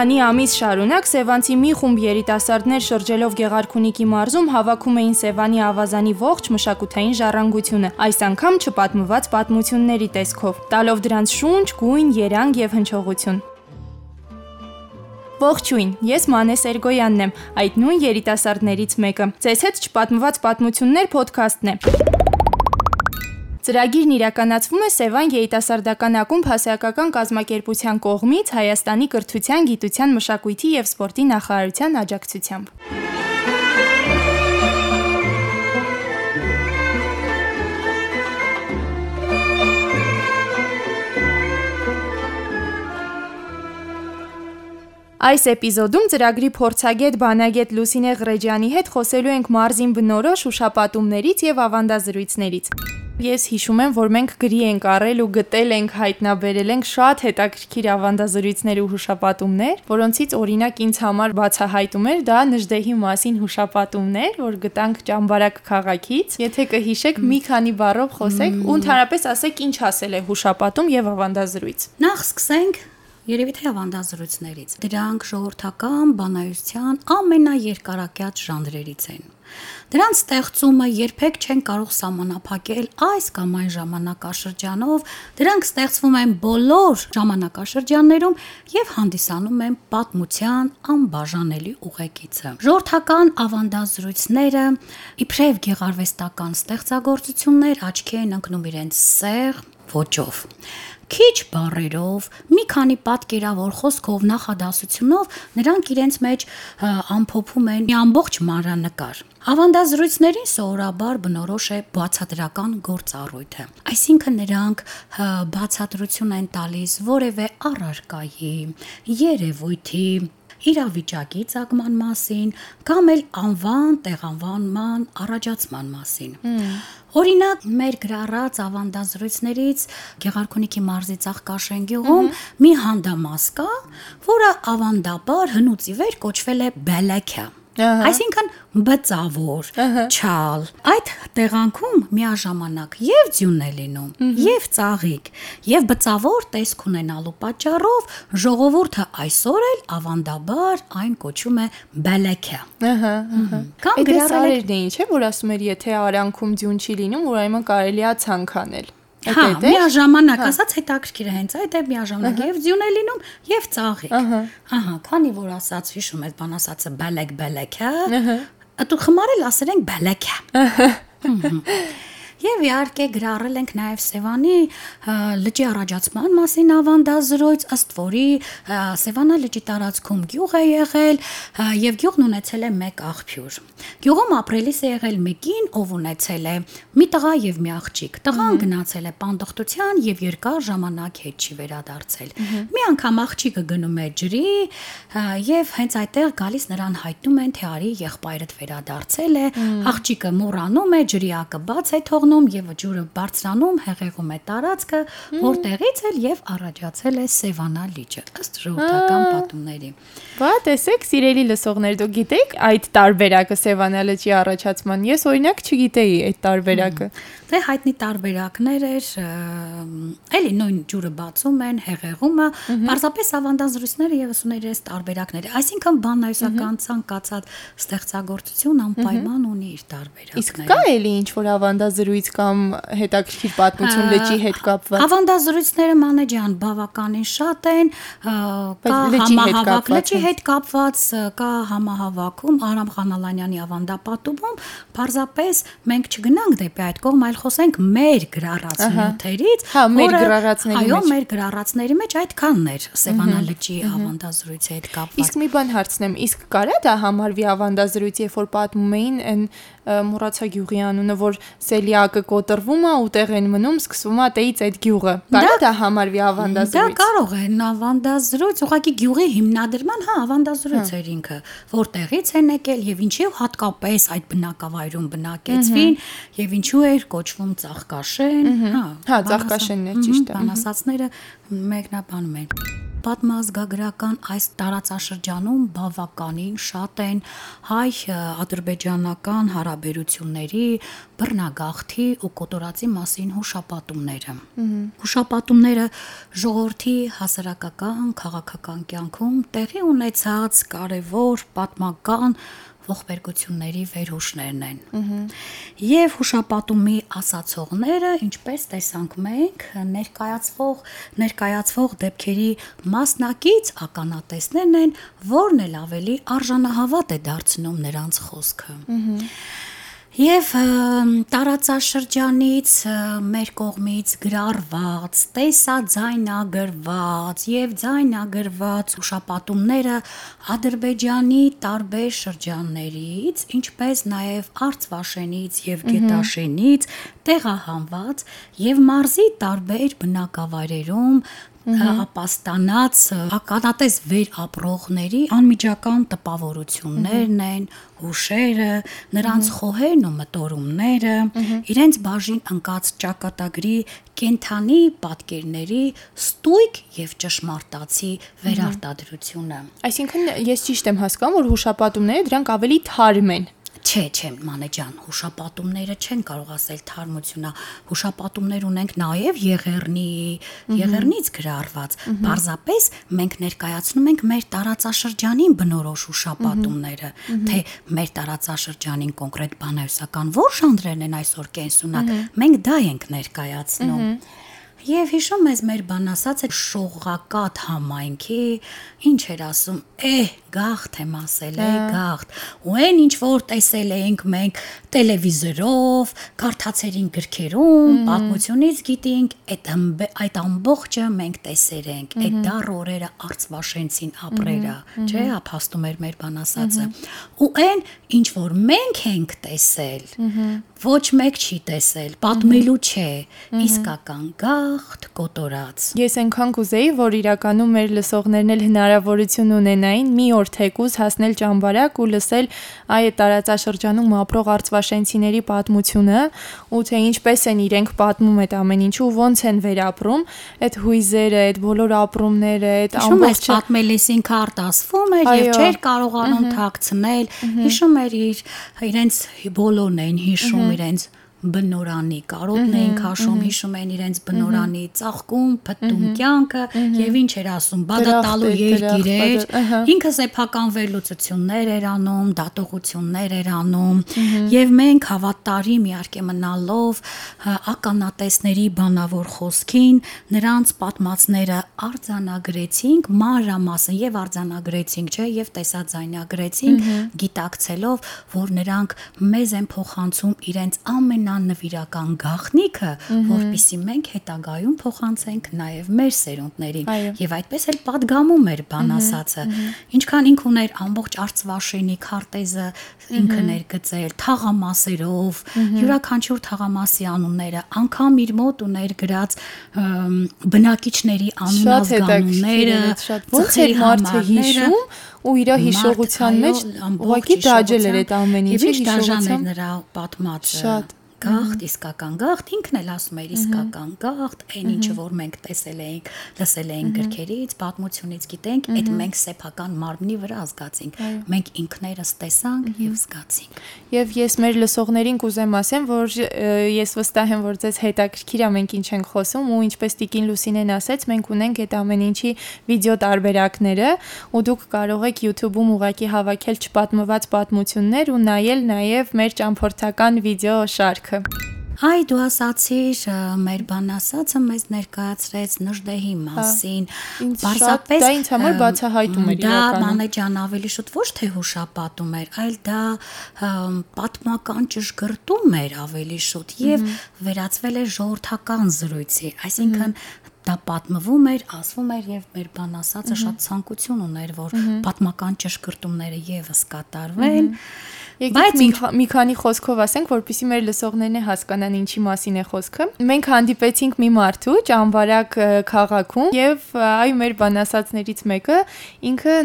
քանի ամիս շարունակ Սևանցի մի խումբ երիտասարդներ շրջելով Գեղարքունիքի մարզում հավաքում էին Սևանի ավազանի ողջ մշակութային ժառանգությունը, այս անգամ չպատմված պատմությունների տեսքով, տալով դրանց շունչ, գույն, երանգ եւ հնչողություն։ Ողջույն, ես Մանե Սերգոյանն եմ, այդ նույն երիտասարդներից մեկը։ Ձեզ հետ չպատմված պատմություններ ոդքասթն է։ Ծրագիրն իրականացվում է Սևան երիտասարդական ակումբ հասարակական կազմակերպության կողմից Հայաստանի կրթության, գիտության, մշակույթի եւ սպորտի նախարարության աջակցությամբ։ Այս էպիզոդում ծրագրի փորձագետ Բանագետ Լուսինե Ղրեջյանի հետ խոսելու ենք մարզին բնորոշ ուշապատումներից եւ ավանդազրույցներից։ Ես հիշում եմ, որ մենք գրի ենք առել ու գտել ենք, հայտնաբերել ենք շատ հետաքրքիր ավանդազրույցներ ու հուշապատումներ, որոնցից օրինակ ինձ համար բացահայտում էր դա Նժդեհի մասին հուշապատումներ, որ գտանք Ճամբարակ քաղաքից։ Եթե կհիշեք, մի քանի բառով խոսեք ու ընդհանրապես ասեք ինչ ասել է հուշապատում եւ ավանդազրույց։ Նախ սկսենք Երևի թե ավանդազրույցներից։ Դրանք ժողովրդական բանայության ամենաերկարակյաց ժանրերից են։ Դրանց ստեղծումը երբեք չեն կարող սահմանափակել այս կամ այն ժամանակաշրջանով, դրանք ստեղծվում են բոլոր ժամանակաշրջաններում եւ հանդիսանում են պատմության անբաժանելի ուղեկիցը։ Ժողովրդական ավանդազրույցները իբրև գեղարվեստական ստեղծագործություններ աչքի են ընկնում իրենց սեղ ոճով քիչ բառերով, մի քանի պատկերավոր խոսքով, նախադասությունով նրանք իրենց մեջ ամփոփում են մի ամբողջ մանրանկար։ Ավանդազրույցներին սովորաբար բնորոշ է բացատրական գործառույթը։ Այսինքն նրանք բացատրություն են տալիս որևէ առարկայի, երևույթի, իրավիճակի ցակման մասին կամ էլ անվան տեղանվանման առաջացման մասին։ Օրինակ մեր գրառած ավանդազրույցներից Գեղարքունիքի մարզի Ծաղկաշեն գյուղում մի հանդամաս կա, որը ավանդաբար հնուց ի վեր կոչվել է Բելեքյա։ Այսինքն բծավոր, չալ։ Այդ տեղանքում միաժամանակ եւ ձյուն է լինում, եւ ծաղիկ, եւ բծավոր տեսք ունենալու պատճառով ժողովուրդը այսօր էլ ավանդաբար այն կոչում է բելեքա։ Ահա, ահա։ Կամ գրառերն էին, չէ՞, որ ասում էր, եթե արանքում ձյուն չի լինում, ուրեմն կարելի է ցանկանել։ Հա, միաժամանակ ասած հետաքրքիր է հենց այդ է միաժամանակ եւ ձյուն է լինում եւ ծաղիկ։ Ահա, քանի որ ասած հիշում եք բան ասածը բալեք բալեք, հա։ Ատու խմարել ասել ենք բալեք։ Ահա։ Եվ իհարկե գրառել ենք նաև Սևանի լճի առաջացման մասին ավանդազրույց, ըստ որի Սևանա լճի տարածքում գյուղ է եղել եւ գյուղն ունեցել է մեկ աղբյուր։ Գյուղում ապրելիս է եղել մեկին, ով ունեցել է մի տղա եւ մի աղջիկ։ Տղան գնացել է պանդխտության եւ երկար ժամանակ հետ չի վերադարձել։ Մի անգամ աղջիկը գնում է ջրի եւ հենց այդտեղ գալիս նրան հայտնում են, թե արի եղբայրդ վերադարձել է։ Աղջիկը մոռանում է, ջրիակը բաց է թողնում ընկնում եւ ջուրը բարձրանում, հեղեղում է տարածքը, որտեղից էլ եւ առաջացել է Սևանա լիճը ըստ ժողովրդական պատումների։ Բա տեսեք, սիրելի լսողներ, դուք գիտեք այդ տարբերակը Սևանա լճի առաջացման։ Ես օրինակ չգիտեի այդ տարբերակը։ Դե հայտնի տարբերակներ էր, էլի նույն ջուրը բացում են, հեղեղումը, պարզապես ավանդազրույցները եւս ուներ այս տարբերակները։ Այսինքն բանայուսական ցանկացած ստեղծագործություն անպայման ունի իր տարբերակները։ Իսկ կա էլի ինչ որ ավանդազրույց կամ հետաքրքիր պատմություն լճի հետ կապված։ Ավանդազրույցները մանե ջան բավականին շատ են, կա համահավաք լճի հետ կապված, կա համահավաքում Արամ Խանալանյանի ավանդապատումում, պարզապես մենք չգնանք դեպի այդ կողմ, այլ խոսենք մեր գրառած նյութերից, հա, մեր գրառածների մեջ։ Այո, մեր գրառածների մեջ այդքանն էր Սևանա լճի ավանդազրույցի հետ կապված։ Իսկ մի բան հարցնեմ, իսկ կարա դա համարվի ավանդազրույց, երբ որ պատմում էին այն մոռացա գյուղի անունը, որ Սելիակը կոտրվում է ու տեղ են մնում, սկսվում է տեից այդ գյուղը։ Կարա դա համարվի ավանդազրույց։ Դա կարող է ավանդազրույց, ուղղակի գյուղի հիմնադրման, հա, ավանդազրույց էր ինքը, որտեղից են եկել եւ ինչի հատկապես այդ բնակավայրում բնակեցվին եւ ինչու էր կոչվում Ծաղկաշեն, հա։ Հա, Ծաղկաշենն է, ճիշտ է։ Բանասացները մեկնաբանում են։ պատմազգագրական այս տարածաշրջանում բավականին շատ են հայ ադրբեջանական հարաբերությունների բռնագաղթի ու կոտորածի մասին հուշապատումները։ Հուշապատումները ժողովրդի հասարակական, քաղաքական կյանքում տեղի ունեցած կարևոր պատմական ողբերգությունների վերհուշներն են։ Եվ հուշապատումի ասացողները, ինչպես տեսանք մենք, ներկայացվող ներկայացվող դեպքերի մասնակից ականատեսներն են, որն էլ ավելի արժանահավատ է դարձնում նրանց խոսքը։ Եվ տարածաշրջանից մեր կողմից գրառված, տեսաձայնագրված եւ ձայնագրված ուշապատումները Ադրբեջանի տարբեր շրջաններից, ինչպես նաեւ Արցվաշենից եւ Գետաշենից տեղահանված եւ մարզի տարբեր բնակավայրերում ապաստանած ականատես վեր ապրողների անմիջական տպավորություններն են, հուշերը, նրանց խոհերն ու մտորումները, իրենց բաժին ընկած ճակատագրի կենթանի պատկերների ստույգ եւ ճշմարտացի վերարտադրությունը։ Այսինքն ես ճիշտ եմ հասկանում, որ հուշապատումները դրանք ավելի թարմ են։ Չէ, չէ, Մանե ջան, հուշապատումները չեն կարող ասել թարմությունա։ Հուշապատումներ ունենք նաև Եղեռնի, Եղեռնից գրառված։ Պարզապես մենք ներկայացնում ենք մեր տարածաշրջանին բնորոշ հուշապատումները, թե մեր տարածաշրջանին կոնկրետ բանահյուսական ո՞ր ժանրերն են այսօր կենսունակ։ Մենք դա ենք ներկայացնում։ Եվ հիշում ես մեր բան ասած է շողակատ համայնքի ինչ էր ասում, է գախտ եմ ասել, է գախտ։ Ու այն ինչ որ տեսել էինք մենք տելևիզորով, կարդացերին գրքերում, պատմությունից գիտենք, այդ այդ ամբողջը մենք տեսել ենք, այդ դառ օրերը արծվաշենցին ապրերա, չէ՞, ափաստում էր մեր բան ասածը։ Ու այն ինչ որ մենք ենք տեսել, ոչ մեկ չի տեսել, պատմելու չէ, իսկական գախտ կոտորած։ Ես այնքան կուզեի, որ իրականում մեր լսողներն էլ հնարավորություն ունենային մի օր թեկուզ հասնել Ճամբարակ ու լսել այ տարածաշրջանում ապրող արծվաշենցիների պատմությունը, ու թե ինչպես են իրենք պատմում այդ ամեն ինչը ու ոնց են վերապրում այդ հույզերը, այդ բոլոր ապրումները, այդ ամբողջ պատմելիս ինքը արտասվում էր եւ չէր կարողանում թաքցնել։ Հիշում էր իր իրենց բոլորն էին հիշում իրենց բնորանի կարոտն էին քաշում, հիշում են իրենց բնորանի ծաղկում, փտտում կյանքը եւ ինչ էր ասում, բադատալու երկիր էր։ Ինքը սեփական վերլուծություններ էր անում, դատողություններ էր անում եւ մենք հավատարիմ իհարկե մնալով ականատեսների բանավոր խոսքին նրանց պատմածները արձանագրեցինք մանրամասն եւ արձանագրեցինք, չէ, եւ տեսաձայնագրեցինք, գիտակցելով, որ նրանք մեզ են փոխանցում իրենց ամեն աննվիրական գաղտնիքը, որpիսի մենք հետագայում փոխանցենք նաև մեր սերունդներին։ Եվ այդպես էլ падգամում էր բան ասածը։ Ինչքան ինքն ուներ ամբողջ արծվաշենի քարտեզը ինքը ներգծել թաղամասերով, յուրաքանչյուր թաղամասի անունները, անգամ իր մոտ ուներ գրած բնակիչների անունազգանունները, ոնց էր մարդը հիշում ու իր հիշողության մեջ ուղղակի դաջել էր այդ ամեն ինչը հիշողության դաժան էր նրա պատմածը։ Շատ գաղթ, իսկական գաղթ, ինքն էլ ասում էր իսկական գաղթ, այն ինչը որ մենք տեսել էինք, լսել էինք գրքերից, պատմությունից գիտենք, այդ մենք սեփական մարմնի վրա զգացինք։ Մենք ինքներս տեսանք եւ զգացինք։ Եւ ես մեր լսողներին կուզեմ ասեմ, որ ես վստահ եմ, որ ձեզ հետաքրքիր է մենք ինչ ենք խոսում ու ինչպես Տիկին Լուսինեն ասեց, մենք ունենք այդ ամեն ինչի վիդեո տարբերակները ու դուք կարող եք YouTube-ում ուղակի հավաքել չպատմված պատմություններ ու նայել նաեւ մեր ճամփորդական վիդեո շարք շարքը։ Այ դու ասացիր, մեր բան ասածը մեզ ներկայացրեց Նժդեհի մասին։ Պարզապես դա ինձ համար բացահայտում էր իրականում։ Դա Մանե ջան ավելի շուտ ոչ թե հուշապատում էր, այլ դա պատմական ճշգրտում էր ավելի շուտ եւ վերածվել էր ժողովրդական զրույցի, այսինքն դա պատմվում էր, ասվում էր եւ մեր բան ասածը շատ ցանկություն ուներ, որ պատմական ճշգրտումները եւս կատարվեն։ Եկեք մի, մի քանի խոսքով ասենք, որpիսի մեր լսողներն հասկանան ինչի մասին է խոսքը։ Մենք հանդիպեցինք մի մարդու ճամբարակ քաղաքում եւ այ մեր բանասացներից մեկը ինքը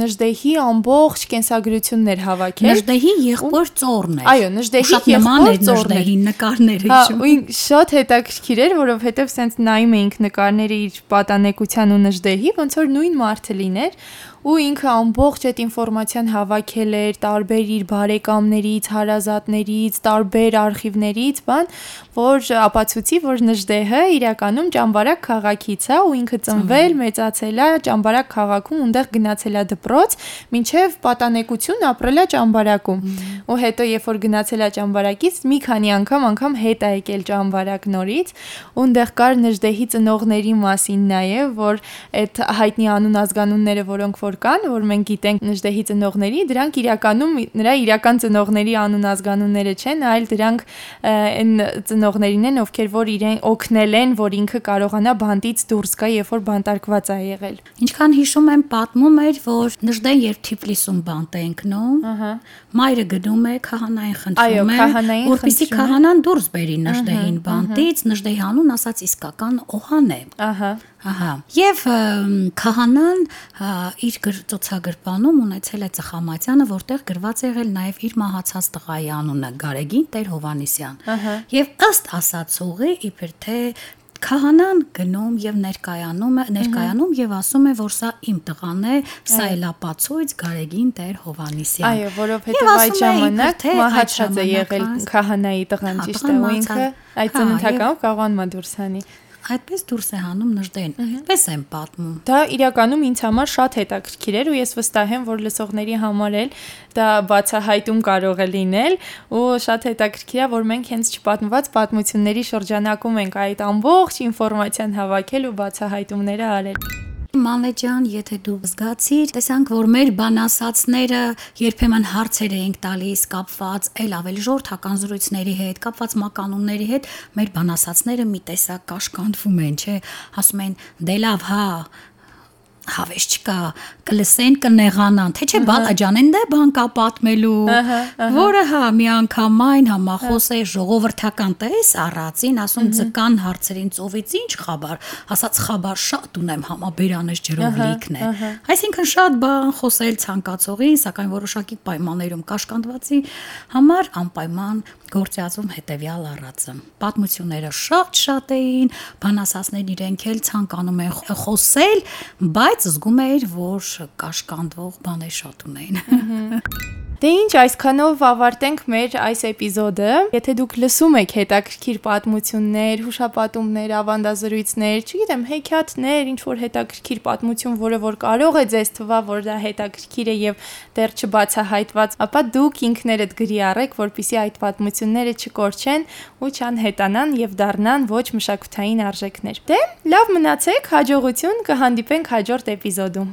Նժդեհի ամբողջ կենսագրություններ հավաքել։ Նժդեհի եղբոր ծորն էր։ Այո, Նժդեհի եղբոր ծորն էր նկարները հիշում։ Հա, ու շատ հետաքրքիր էր, որովհետեւ սենց նայում էինք նկարները իր պատանեկության ու Նժդեհի, ոնց որ նույն մարդը լիներ ու ինքը ամբողջ այդ ինֆորմացիան հավաքել էր տարբեր իր բարեկամներից, հարազատներից, տարբեր արխիվներից, բան, որ ապացուցի, որ Նժդեհը իրականում ճամբարակ քաղաքից է ու ինքը ծնվել, մեծացել է ճամբարակ քաղաքում, ունտեղ գնացել է դպրոց, մինչև պատանեկություն ապրել է ճամբարակում։ Ու հետո երբ որ գնացել է ճամբարակից, մի քանի անգամ անգամ հետ է եկել ճամբարակ նորից, ու ունտեղ կար Նժդեհի ծնողների մասին նաև, որ այդ հայտնի անուն ազգանունները, որոնք որ որ կան, որ մենք գիտենք Նժդեհի ծնողների, դրանք իրականում նրա իրական ծնողների անուն ազգանունները չեն, այլ դրանք այն ծնողներին են, ովքեր որ իրեն օգնել են, որ ինքը կարողանա բանտից դուրս գա, երբ որ բանտարկված է եղել։ Ինչքան հիշում եմ, պատմում էր, որ Նժդեն երբ Թիֆլիսում բանտ է ընկնում, ահա մայրը գնում է քահանային խնդրում է, որպեսզի քահանան դուրս բերի Նժդեհին բանտից, Նժդեհի անուն ասած իսկական օհան է։ Ահա Ահա։ Եվ քահանան իր ծոցագրպանում ունեցել է ծխամատյանը, որտեղ գրված եղել նաև իր մահացած տղայի անունը՝ Գարեգին Տեր Հովանիսյան։ Ահա։ Եվ ըստ ասացողի իբր թե քահանան գնում եւ ներկայանում է ներկայանում եւ ասում է որ սա իմ տղան է սա էլապացույց Գարեգին Տեր Հովանիսյան այո որովհետեւ այդ ժամանակ մահացած է եղել քահանայի տղան ճիշտ է ու ինքը այդ ծննդականում կարողանում է դուրս հանի այդպես դուրս է հանում նժդեն, այդպես եմ պատմում։ Դա իրականում ինձ համար շատ հետաքրքիր էր ու ես վստահ եմ, որ լսողների համար էլ դա բացահայտում կարող է լինել ու շատ հետաքրքիր է, որ մենք հենց չպատմված պատմությունների շրջանակում ենք այդ ամբողջ ինֆորմացիան հավաքել ու բացահայտումները արել։ Մանե ջան, եթե դու զգացիր, տեսանք, որ մեր բանասացները երբեմն հարցեր էինք տալիս կապված այլ ավելի ժողովրդական զրույցների հետ, կապված մականունների հետ, մեր բանասացները մի տեսակ կաշկանդվում են, չէ, ասում են՝ «Դե լավ, հա, հավես չկա, կլսեն կնեղանան, թե չէ բալաջանեն դե բան կա պատմելու, որը հա մի անգամ այն համախոս է ժողովրդական տես առածին, ասում ձկան հարցերին ծովից ինչ խաբար, ասած խաբար շատ ունեմ համաբերանես ջրով լիքն է։ Այսինքն շատ բան խոսել ցանկացողի, սակայն որոշակի պայմաններում կաշկանդվածի համար անպայման գործածում հետևյալ առածը։ Պատմությունները շատ-շատ էին, բանասասներն իրենք էլ ցանկանում են խոսել, բայց զգում էր, որ կաշկանդվող բաներ շատ ունեն։ Դե ինչ, այսքանով ավարտենք մեր այս էպիզոդը։ Եթե դուք լսում եք հետաքրքիր պատմություններ, հուշապատումներ, ավանդազրույցներ, չգիտեմ, հեքիաթներ, ինչ որ հետաքրքիր պատմություն, որը որ կարող է ձեզ թվա, որ դա հետաքրքիր է եւ դեռ չբացահայտված, ապա դուք ինքներդ գրի առեք, որpիսի այդ պատմությունները չկորչեն ու չանհետանան եւ դառնան ոչ մշակութային արժեքներ։ Դե, լավ մնացեք, հաջողություն, կհանդիպենք հաջորդ էպիզոդում։